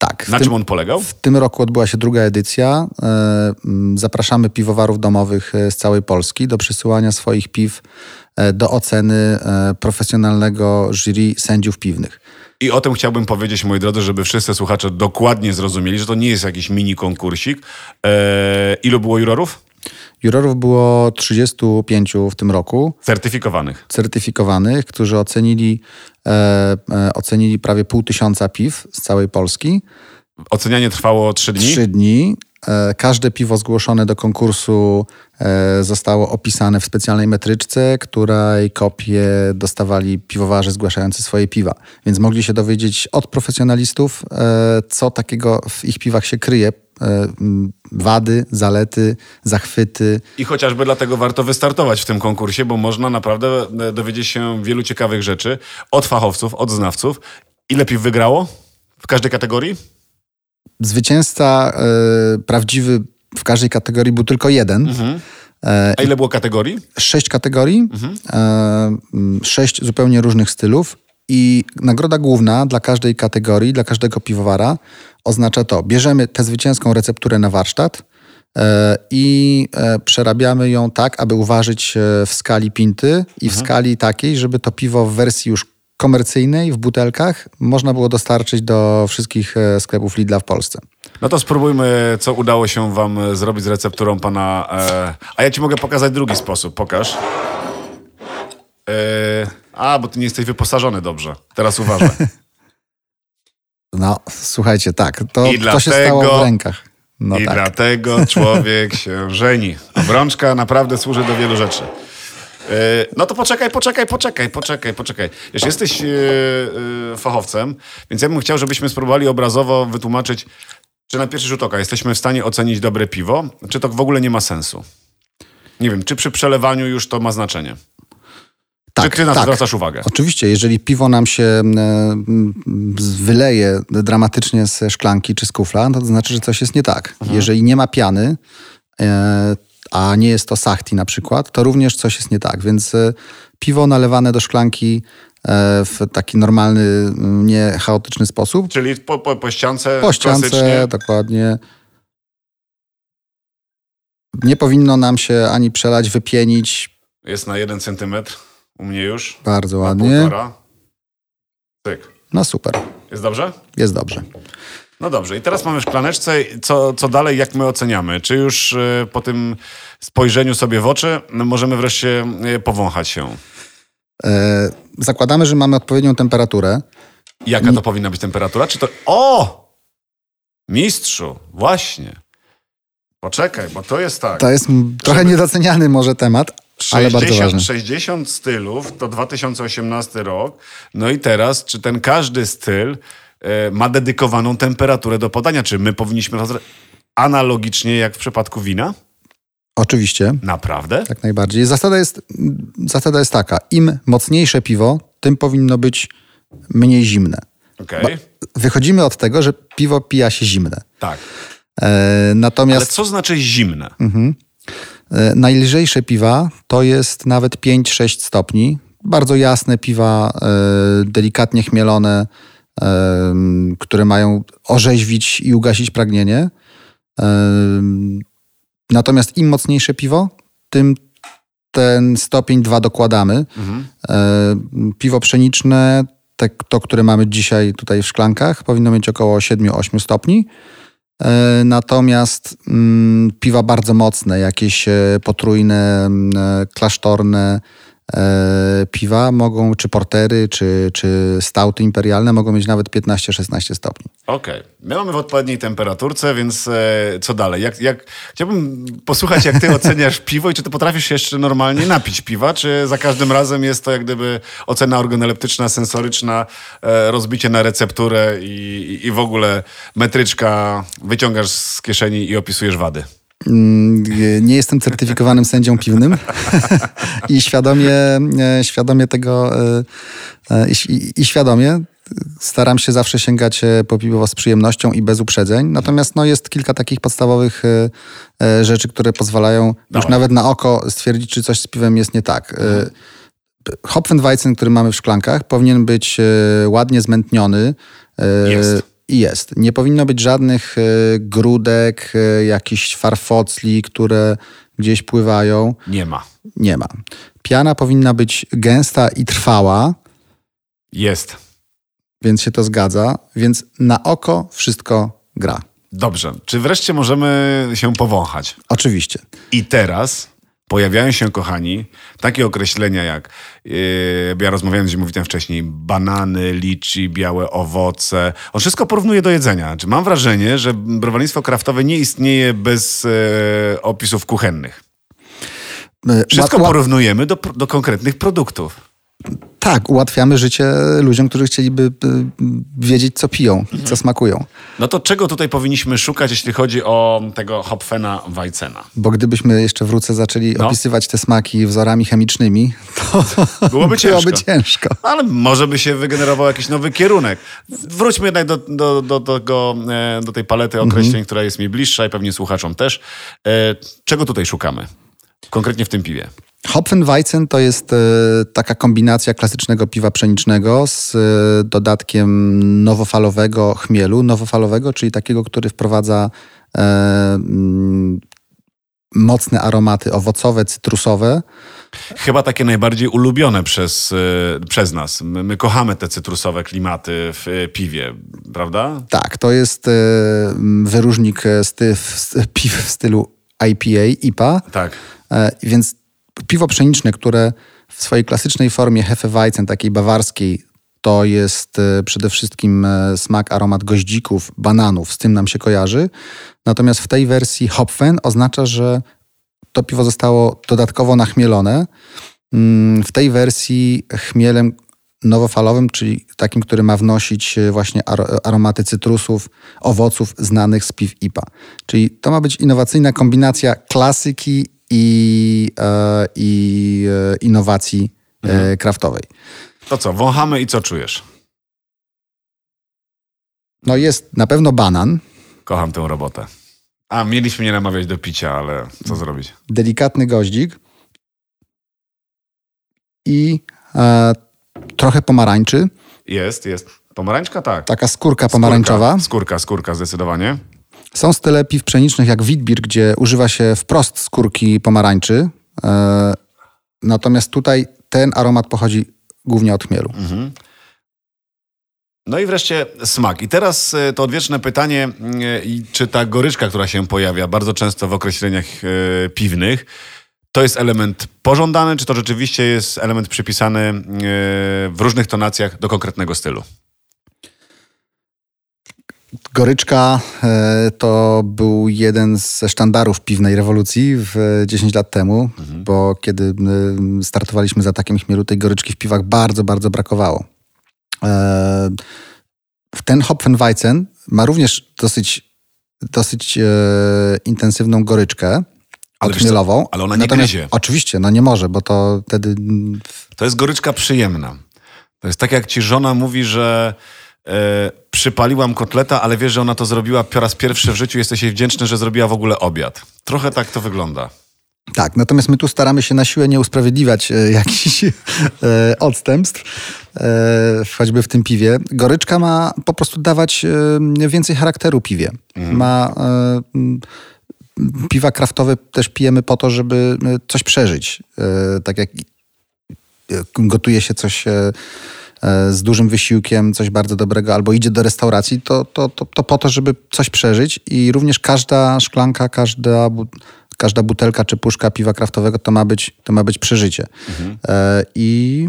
Tak. Na tym, czym on polegał? W tym roku odbyła się druga edycja. E, zapraszamy piwowarów domowych z całej Polski do przysyłania swoich piw E, do oceny e, profesjonalnego jury sędziów piwnych. I o tym chciałbym powiedzieć, moi drodzy, żeby wszyscy słuchacze dokładnie zrozumieli, że to nie jest jakiś mini konkursik. Eee, ilu było jurorów? Jurorów było 35 w tym roku. Certyfikowanych. Certyfikowanych, którzy ocenili, e, e, ocenili prawie pół tysiąca piw z całej Polski. Ocenianie trwało trzy dni? Trzy dni. E, każde piwo zgłoszone do konkursu e, zostało opisane w specjalnej metryczce, której kopie dostawali piwowarze zgłaszający swoje piwa. Więc mogli się dowiedzieć od profesjonalistów, co takiego w ich piwach się kryje. Wady, zalety, zachwyty. I chociażby dlatego warto wystartować w tym konkursie, bo można naprawdę dowiedzieć się wielu ciekawych rzeczy od fachowców, od znawców. Ile piw wygrało w każdej kategorii? zwycięzca e, prawdziwy w każdej kategorii był tylko jeden. Mhm. E, A ile było kategorii? Sześć kategorii, mhm. E, sześć zupełnie różnych stylów. I nagroda główna dla każdej kategorii, dla każdego piwowara oznacza to, bierzemy tę zwycięską recepturę na warsztat i przerabiamy ją tak, aby uważać w skali pinty i w mhm. skali takiej, żeby to piwo w wersji już komercyjnej w butelkach można było dostarczyć do wszystkich e, sklepów Lidla w Polsce. No to spróbujmy, co udało się Wam zrobić z recepturą pana. E... A ja Ci mogę pokazać drugi sposób. Pokaż. E, a, bo ty nie jesteś wyposażony dobrze. Teraz uważaj. No, słuchajcie, tak, to, I to się stało w rękach. No I tak. dlatego człowiek się żeni. Obrączka naprawdę służy do wielu rzeczy. E, No to poczekaj, poczekaj, poczekaj, poczekaj, poczekaj. Wiesz, jesteś e, fachowcem, więc ja bym chciał, żebyśmy spróbowali obrazowo wytłumaczyć, czy na pierwszy rzut oka jesteśmy w stanie ocenić dobre piwo, czy to w ogóle nie ma sensu. Nie wiem, czy przy przelewaniu już to ma znaczenie. Tak, czy ty na to tak. zwracasz uwagę? Oczywiście, jeżeli piwo nam się e, wyleje dramatycznie ze szklanki czy z kufla, no to znaczy, że coś jest nie tak. Mhm. Jeżeli nie ma piany, e, a nie jest to sachti na przykład, to również coś jest nie tak. Więc e, piwo nalewane do szklanki w taki normalny, nie chaotyczny sposób, Czyli po, po, po ściance po ściance, klasycznie. dokładnie. Nie powinno nam się ani przelać, wypienić. Jest na jeden centymetr. U mnie już. Bardzo ładnie. półtora. Cyk. No super, Jest dobrze? jest dobrze. No dobrze, i teraz mamy w szklaneczce, co, co dalej, jak my oceniamy? Czy już y, po tym spojrzeniu sobie w oczy no, możemy wreszcie y, powąchać się? E, zakładamy, że mamy odpowiednią temperaturę. Jaka to powinna być temperatura? Czy to... O! Mistrzu, właśnie. Poczekaj, bo to jest tak. To jest trochę niedoceniany może temat, ale bardzo 60, ważny. 60 stylów to 2018 rok. No i teraz, czy ten każdy styl e, ma dedykowaną temperaturę do podania? Czy my powinniśmy analogicznie jak w przypadku wina? Oczywiście, Naprawdę? jak najbardziej. Zasada jest, zasada jest taka, im mocniejsze piwo, tym powinno być mniej zimne. Okej. Wychodzimy od tego, że piwo pija się zimne. Tak. E, Ale natomiast co znaczy zimne? e, najlżejsze piwa to jest nawet 5-6 stopni. Bardzo jasne piwa, e, delikatnie chmielone, e, które mają orzeźwić i ugasić pragnienie. E, Natomiast im mocniejsze piwo, tym ten stopień 2 dokładamy. Mhm. E, Piwo pszeniczne, to, które mamy dzisiaj tutaj w szklankach, powinno mieć około 7-8 stopni. E, Natomiast mm, piwa bardzo mocne, jakieś e, potrójne, mm, e, klasztorne piwa mogą, czy portery, czy, czy stauty imperialne mogą mieć nawet 15-16 stopni. Okej. My mamy w odpowiedniej temperaturce, więc e, co dalej? Jak, jak, chciałbym posłuchać, jak ty oceniasz piwo i czy ty potrafisz jeszcze normalnie napić piwa, czy za każdym razem jest to jak gdyby ocena organoleptyczna, sensoryczna, e, rozbicie na recepturę i, i w ogóle metryczka wyciągasz z kieszeni i opisujesz wady. Mm, Nie jestem certyfikowanym sędzią piwnym i świadomie, e, świadomie tego e, e, i, i- świadomie staram się zawsze sięgać po piwo z przyjemnością i bez uprzedzeń. Natomiast no, jest kilka takich podstawowych rzeczy, które pozwalają już Dawaj. nawet na oko stwierdzić, czy coś z piwem jest nie tak. Hopfenweizen, który mamy w szklankach, powinien być ładnie zmętniony. Jest. I jest. Nie powinno być żadnych e, grudek, e, jakichś farfocli, które gdzieś pływają. Nie ma. Nie ma. Piana powinna być gęsta i trwała, Jest. więc się to zgadza. Więc na oko wszystko gra. Dobrze. Czy wreszcie możemy się powąchać? Oczywiście. I teraz pojawiają się, kochani, takie określenia jak, yy, ja rozmawiałem z Zimowitem wcześniej, banany, liczy, białe owoce. On wszystko porównuje do jedzenia. Czy mam wrażenie, że browarnictwo kraftowe nie istnieje bez e, opisów kuchennych? E, Wszystko porównujemy do, do konkretnych produktów. Tak, ułatwiamy życie ludziom, którzy chcieliby y, wiedzieć, co piją, co smakują. No to czego tutaj powinniśmy szukać, jeśli chodzi o tego Hopfena Weizena? Bo gdybyśmy jeszcze wrócę zaczęli No. opisywać te smaki wzorami chemicznymi, to Byłoby byłoby ciężko. ciężko. Ale może by się wygenerował jakiś nowy kierunek. Wróćmy jednak do, do, do, do, e, do tej palety określeń, która jest mi bliższa i pewnie słuchaczom też. E, Czego tutaj szukamy? Konkretnie w tym piwie. Hopfenweizen to jest e, taka kombinacja klasycznego piwa pszenicznego z e, dodatkiem nowofalowego chmielu. Nowofalowego, czyli takiego, który wprowadza e, mm, mocne aromaty owocowe, cytrusowe. Chyba takie najbardziej ulubione przez, przez nas. My, my kochamy te cytrusowe klimaty w piwie, prawda? Tak, to jest wyróżnik sty, w, piw w stylu IPA, IPA. Tak. Więc piwo pszeniczne, które w swojej klasycznej formie Hefeweizen, takiej bawarskiej, to jest e, przede wszystkim e, smak, aromat goździków, bananów, z tym nam się kojarzy. Natomiast w tej wersji Hopfen oznacza, że to piwo zostało dodatkowo nachmielone. Mm, w tej wersji chmielem nowofalowym, czyli takim, który ma wnosić e, właśnie aromaty cytrusów, owoców znanych z piw IPA. Czyli to ma być innowacyjna kombinacja klasyki i, e, i e, innowacji mhm. kraftowej. To co, wąchamy i co czujesz? No jest na pewno banan. Kocham tę robotę. A, mieliśmy nie namawiać do picia, ale co zrobić? Delikatny goździk i e, trochę pomarańczy. Jest, jest. Pomarańczka, tak. Taka skórka pomarańczowa. Skórka, skórka, skórka zdecydowanie. Są style piw pszenicznych jak Witbier, gdzie używa się wprost skórki pomarańczy. E, natomiast tutaj ten aromat pochodzi głównie od chmielu. Mhm. No i wreszcie smak. I teraz e, to odwieczne pytanie, e, czy ta goryczka, która się pojawia bardzo często w określeniach piwnych, to jest element pożądany, czy to rzeczywiście jest element przypisany w różnych tonacjach do konkretnego stylu? Goryczka to był jeden ze sztandarów piwnej rewolucji w 10 lat temu, mhm. bo kiedy startowaliśmy za takim chmielu, tej goryczki w piwach bardzo, bardzo brakowało. E, ten Hopfenweizen ma również dosyć, dosyć e, intensywną goryczkę ale odchmielową. Ale ona nie Natomiast, gryzie. Oczywiście, no nie może, bo to wtedy... To jest goryczka przyjemna. To jest tak, jak ci żona mówi, że e, przypaliłam kotleta, ale wiesz, że ona to zrobiła po raz pierwszy w życiu, jesteś jej wdzięczny, że zrobiła w ogóle obiad. Trochę tak to wygląda. Tak, natomiast my tu staramy się na siłę nie usprawiedliwiać e, jakichś e, odstępstw, e, choćby w tym piwie. Goryczka ma po prostu dawać e, więcej charakteru piwie. Mhm. Ma e, piwa kraftowe też pijemy po to, żeby e, coś przeżyć. tak jak gotuje się coś z dużym wysiłkiem, coś bardzo dobrego, albo idzie do restauracji, to, to, to, to po to, żeby coś przeżyć i również każda szklanka, każda każda butelka czy puszka piwa kraftowego to ma być, to ma być przeżycie. Mhm. E, I...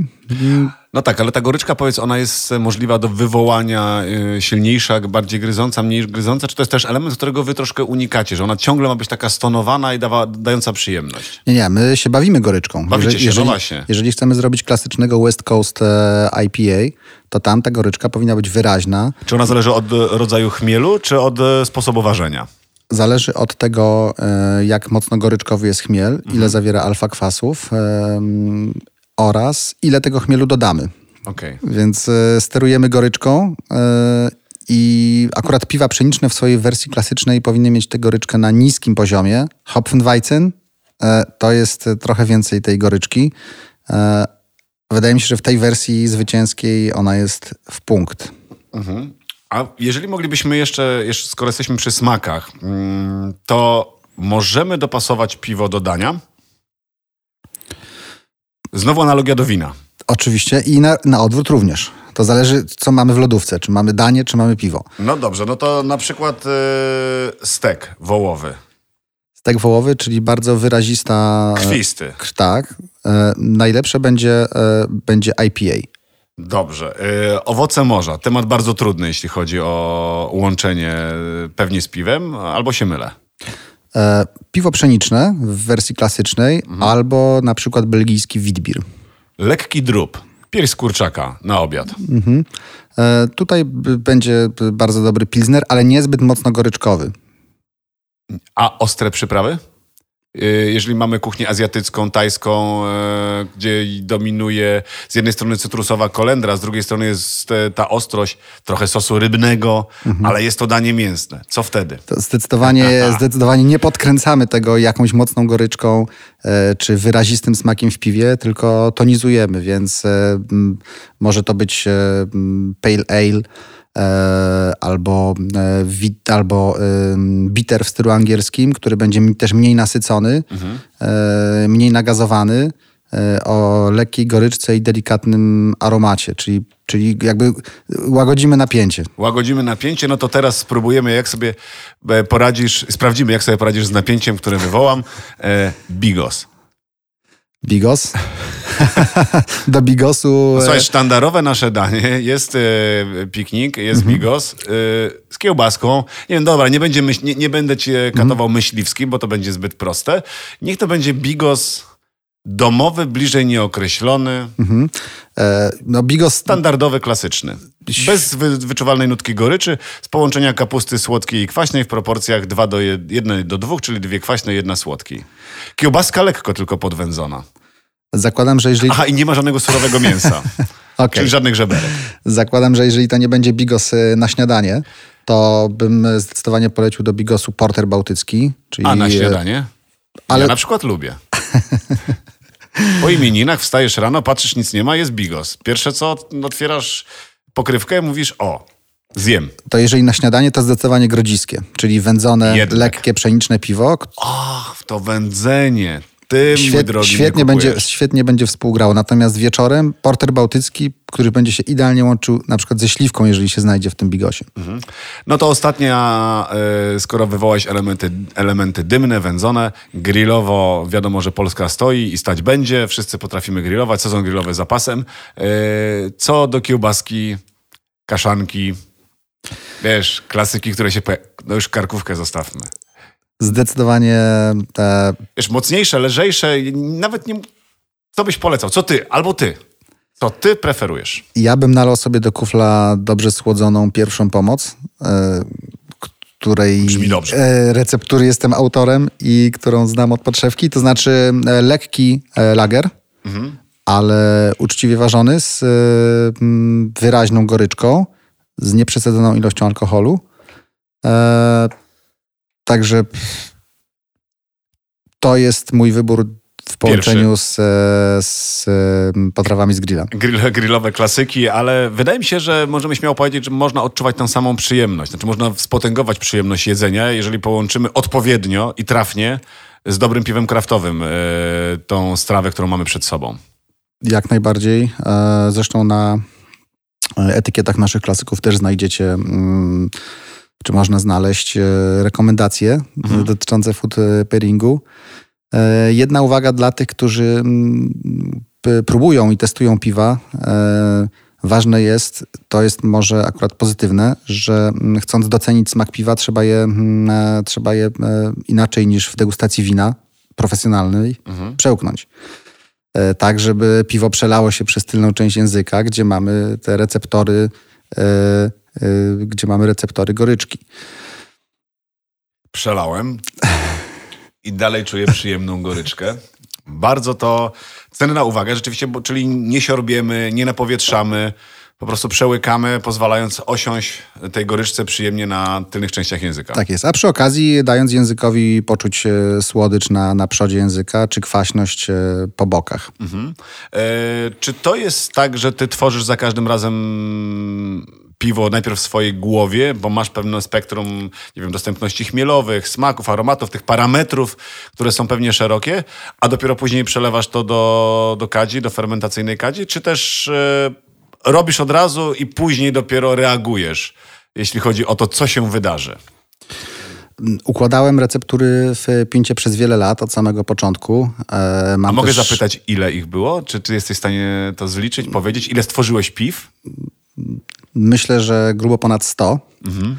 No tak, ale ta goryczka, powiedz, ona jest możliwa do wywołania y, silniejsza, bardziej gryząca, mniej gryząca? Czy to jest też element, którego wy troszkę unikacie, że ona ciągle ma być taka stonowana i dawa, dająca przyjemność? Nie, nie, my się bawimy goryczką. Bawicie jeżeli, się, jeżeli, no właśnie. Jeżeli chcemy zrobić klasycznego West Coast e, IPA, to tam ta goryczka powinna być wyraźna. Czy ona zależy od rodzaju chmielu, czy od e, sposobu ważenia? Zależy od tego, e, jak mocno goryczkowy jest chmiel, mhm. ile zawiera alfa kwasów oraz ile tego chmielu dodamy. Okay. Więc e, sterujemy goryczką e, i akurat piwa pszeniczne w swojej wersji klasycznej powinny mieć tę goryczkę na niskim poziomie. Hopfenweizen to jest trochę więcej tej goryczki. Wydaje mi się, że w tej wersji zwycięskiej ona jest w punkt. Mhm. A jeżeli moglibyśmy jeszcze, jeszcze skoro jesteśmy przy smakach, mm, to możemy dopasować piwo do dania? Znowu analogia do wina. Oczywiście i na, na odwrót również. To zależy, co mamy w lodówce. Czy mamy danie, czy mamy piwo. No dobrze, no to na przykład yy, stek wołowy. Stek wołowy, czyli bardzo wyrazista... E, Krwisty. Tak. E, najlepsze będzie, e, będzie IPA. Dobrze. Y, owoce morza. Temat bardzo trudny, jeśli chodzi o łączenie y, pewnie z piwem, albo się mylę. E, piwo pszeniczne w wersji klasycznej, mhm. albo na przykład belgijski Witbier. Lekki drób. Pierś kurczaka na obiad. Mhm. E, tutaj będzie bardzo dobry pilsner, ale niezbyt mocno goryczkowy. A ostre przyprawy? Y, jeżeli mamy kuchnię azjatycką, tajską, e, gdzie dominuje z jednej strony cytrusowa kolendra, z drugiej strony jest ta ostrość trochę sosu rybnego, mhm. ale jest to danie mięsne. Co wtedy? To zdecydowanie, zdecydowanie nie podkręcamy tego jakąś mocną goryczką e, czy wyrazistym smakiem w piwie, tylko tonizujemy, więc e, może to być pale ale, E, albo, e, wit, albo bitter w stylu angielskim, który będzie też mniej nasycony, mhm. E, mniej nagazowany, o lekkiej goryczce i delikatnym aromacie, czyli, czyli jakby łagodzimy napięcie. Łagodzimy napięcie, no to teraz spróbujemy, jak sobie poradzisz, sprawdzimy, jak sobie poradzisz z napięciem, które wywołam. Bigos. Bigos. Do bigosu... Słuchaj, sztandarowe nasze danie jest e, piknik, jest mhm. bigos e, z kiełbaską. Nie wiem, dobra, nie, będzie myśl, nie, nie będę cię katował mhm. myśliwski, bo to będzie zbyt proste. Niech to będzie bigos domowy, bliżej nieokreślony. Mhm. E, no bigos... Standardowy, klasyczny. Bez wy, wyczuwalnej nutki goryczy, z połączenia kapusty słodkiej i kwaśnej w proporcjach 2 do 1 do 2, czyli dwie kwaśne, jedna słodkiej. Kiełbaska lekko tylko podwędzona. Zakładam, że jeżeli... Aha, i nie ma żadnego surowego mięsa. okay. Czyli żadnych żeberek. Zakładam, że jeżeli to nie będzie bigos y, na śniadanie, to bym zdecydowanie polecił do bigosu porter bałtycki. Czyli... A na śniadanie? Ale... Ja na przykład lubię. Po imieninach wstajesz rano, patrzysz, nic nie ma, jest bigos. Pierwsze co, otwierasz pokrywkę, mówisz o, zjem. To jeżeli na śniadanie, to zdecydowanie grodziskie, czyli wędzone, Jednak. lekkie, pszeniczne piwo. Ach, to wędzenie. Ty, Świet, drogi, świetnie, będzie, świetnie będzie współgrał. Natomiast wieczorem porter bałtycki, który będzie się idealnie łączył na przykład ze śliwką, jeżeli się znajdzie w tym bigosie. Mhm. No to ostatnia, y, skoro wywołałeś elementy, elementy dymne, wędzone, grillowo wiadomo, że Polska stoi i stać będzie. Wszyscy potrafimy grillować, sezon grillowy zapasem. Y, co do kiełbaski, kaszanki, wiesz, klasyki, które się... No już karkówkę zostawmy zdecydowanie te... Wiesz, mocniejsze, lżejsze, nawet nie... Co byś polecał? Co ty? Albo ty? Co ty preferujesz? Ja bym nalał sobie do kufla dobrze schłodzoną pierwszą pomoc, e, której e, receptury jestem autorem i którą znam od podszewki. To znaczy e, lekki lager, mhm. ale uczciwie ważony, z wyraźną goryczką, z nieprzesadzoną ilością alkoholu. Także to jest mój wybór w połączeniu z, z, potrawami z grilla. Grill, grillowe klasyki, ale wydaje mi się, że możemy śmiało powiedzieć, że można odczuwać tę samą przyjemność. Znaczy można spotęgować przyjemność jedzenia, jeżeli połączymy odpowiednio i trafnie z dobrym piwem kraftowym yy, tą strawę, którą mamy przed sobą. Jak najbardziej. E, zresztą na etykietach naszych klasyków też znajdziecie... Czy można znaleźć e, rekomendacje mhm. dotyczące food pairingu. E, jedna uwaga dla tych, którzy mm, próbują i testują piwa. E, ważne jest, to jest może akurat pozytywne, że mm, chcąc docenić smak piwa, trzeba je, mm, trzeba je inaczej niż w degustacji wina profesjonalnej mhm. przełknąć. Tak, żeby piwo przelało się przez tylną część języka, gdzie mamy te receptory gdzie mamy receptory goryczki. Przelałem i dalej czuję przyjemną goryczkę. Bardzo to cenna uwaga, rzeczywiście, bo, czyli nie siorbiemy, nie napowietrzamy, po prostu przełykamy, pozwalając osiąść tej goryczce przyjemnie na tylnych częściach języka. Tak jest, a przy okazji dając językowi poczuć e, słodycz na, na przodzie języka, czy kwaśność e, po bokach. Mhm. E, czy to jest tak, że ty tworzysz za każdym razem piwo najpierw w swojej głowie, bo masz pewne spektrum, nie wiem, dostępności chmielowych, smaków, aromatów, tych parametrów, które są pewnie szerokie, a dopiero później przelewasz to do, do kadzi, do fermentacyjnej kadzi, czy też yy, robisz od razu i później dopiero reagujesz, jeśli chodzi o to, co się wydarzy? Układałem receptury w Pincie przez wiele lat, od samego początku. E, mam A mogę też... zapytać, ile ich było? Czy, czy jesteś w stanie to zliczyć, powiedzieć? Ile stworzyłeś piw? Myślę, że grubo ponad 100. Mhm.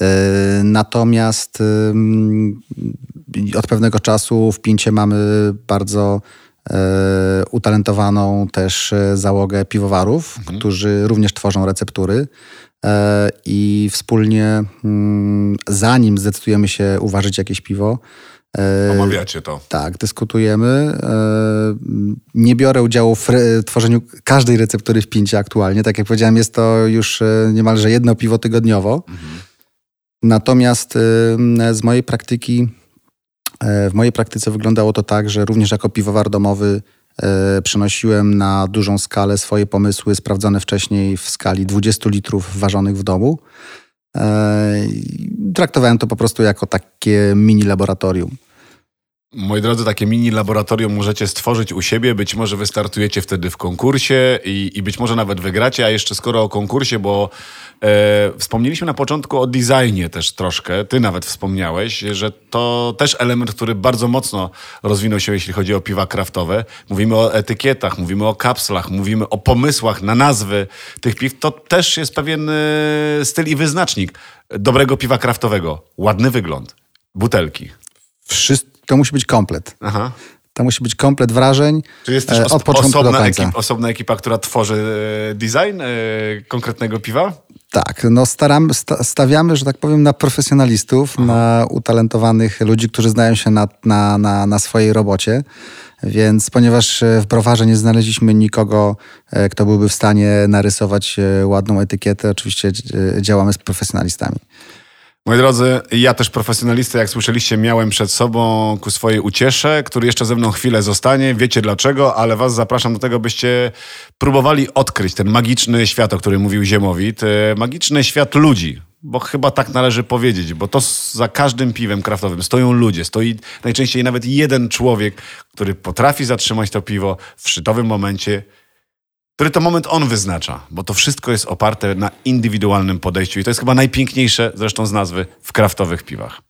E, natomiast od pewnego czasu w Pincie mamy bardzo e, utalentowaną też załogę piwowarów, mhm. którzy również tworzą receptury. I wspólnie, mm, zanim zdecydujemy się uważać jakieś piwo, Omawiacie to. Tak, dyskutujemy. E, nie biorę udziału w tworzeniu każdej receptury w pincie aktualnie. Tak jak powiedziałem, jest to już e, niemalże jedno piwo tygodniowo. Mhm. Natomiast z mojej praktyki, w mojej praktyce wyglądało to tak, że również jako piwowar domowy przenosiłem na dużą skalę swoje pomysły sprawdzone wcześniej w skali 20 litrów ważonych w domu. Traktowałem to po prostu jako takie mini laboratorium. Moi drodzy, takie mini laboratorium możecie stworzyć u siebie. Być może wystartujecie wtedy w konkursie i, i być może nawet wygracie. A jeszcze skoro o konkursie, bo e, wspomnieliśmy na początku o designie też troszkę. Ty nawet wspomniałeś, że to też element, który bardzo mocno rozwinął się, jeśli chodzi o piwa kraftowe. Mówimy o etykietach, mówimy o kapslach, mówimy o pomysłach na nazwy tych piw. To też jest pewien e, styl i wyznacznik dobrego piwa kraftowego. Ładny wygląd, butelki. Wszystko to musi być komplet. Aha. To musi być komplet wrażeń Czy jest też e, od początku osobna, do końca. Ekip, osobna ekipa, która tworzy e, design e, konkretnego piwa? Tak, no staramy, stawiamy, że tak powiem, na profesjonalistów, Aha. na utalentowanych ludzi, którzy znają się na, na, na, na swojej robocie. Więc ponieważ w browarze nie znaleźliśmy nikogo, kto byłby w stanie narysować ładną etykietę, oczywiście działamy z profesjonalistami. Moi drodzy, ja też profesjonalistę, jak słyszeliście, miałem przed sobą ku swojej uciesze, który jeszcze ze mną chwilę zostanie. Wiecie dlaczego, ale was zapraszam do tego, byście próbowali odkryć ten magiczny świat, o którym mówił Ziemowit. E, magiczny świat ludzi, bo chyba tak należy powiedzieć, bo to za każdym piwem kraftowym stoją ludzie, stoi najczęściej nawet jeden człowiek, który potrafi zatrzymać to piwo w szczytowym momencie, który to moment on wyznacza, bo to wszystko jest oparte na indywidualnym podejściu i to jest chyba najpiękniejsze zresztą z nazwy w kraftowych piwach.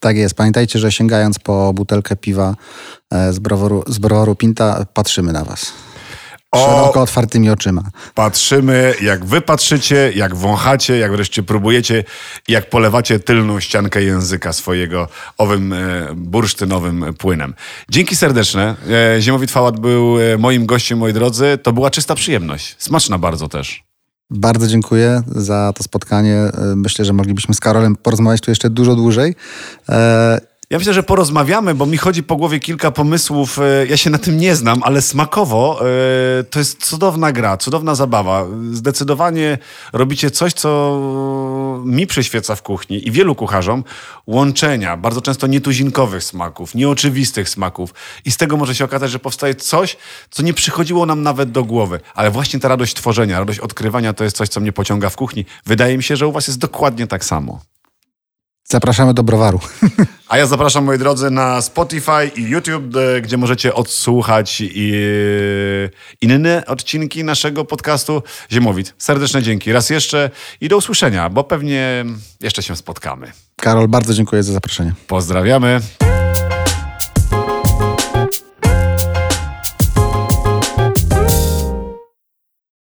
Tak jest. Pamiętajcie, że sięgając po butelkę piwa e, z browaru, z browaru Pinta, patrzymy na Was. Szeroko otwartymi oczyma. Patrzymy, jak wy patrzycie, jak wąchacie, jak wreszcie próbujecie, jak polewacie tylną ściankę języka swojego owym e, bursztynowym płynem. Dzięki serdeczne. E, Ziemowit Fałat był e, moim gościem, moi drodzy. To była czysta przyjemność. Smaczna bardzo też. Bardzo dziękuję za to spotkanie. Myślę, że moglibyśmy z Karolem porozmawiać tu jeszcze dużo dłużej. Ja myślę, że porozmawiamy, bo mi chodzi po głowie kilka pomysłów. E, ja się na tym nie znam, ale smakowo e, to jest cudowna gra, cudowna zabawa. Zdecydowanie robicie coś, co mi przyświeca w kuchni i wielu kucharzom. Łączenia, bardzo często nietuzinkowych smaków, nieoczywistych smaków. I z tego może się okazać, że powstaje coś, co nie przychodziło nam nawet do głowy. Ale właśnie ta radość tworzenia, radość odkrywania to jest coś, co mnie pociąga w kuchni. Wydaje mi się, że u was jest dokładnie tak samo. Zapraszamy do browaru. A ja zapraszam, moi drodzy, na Spotify i YouTube, gdzie możecie odsłuchać i inne odcinki naszego podcastu Ziemowit. Serdeczne dzięki raz jeszcze i do usłyszenia, bo pewnie jeszcze się spotkamy. Karol, bardzo dziękuję za zaproszenie. Pozdrawiamy.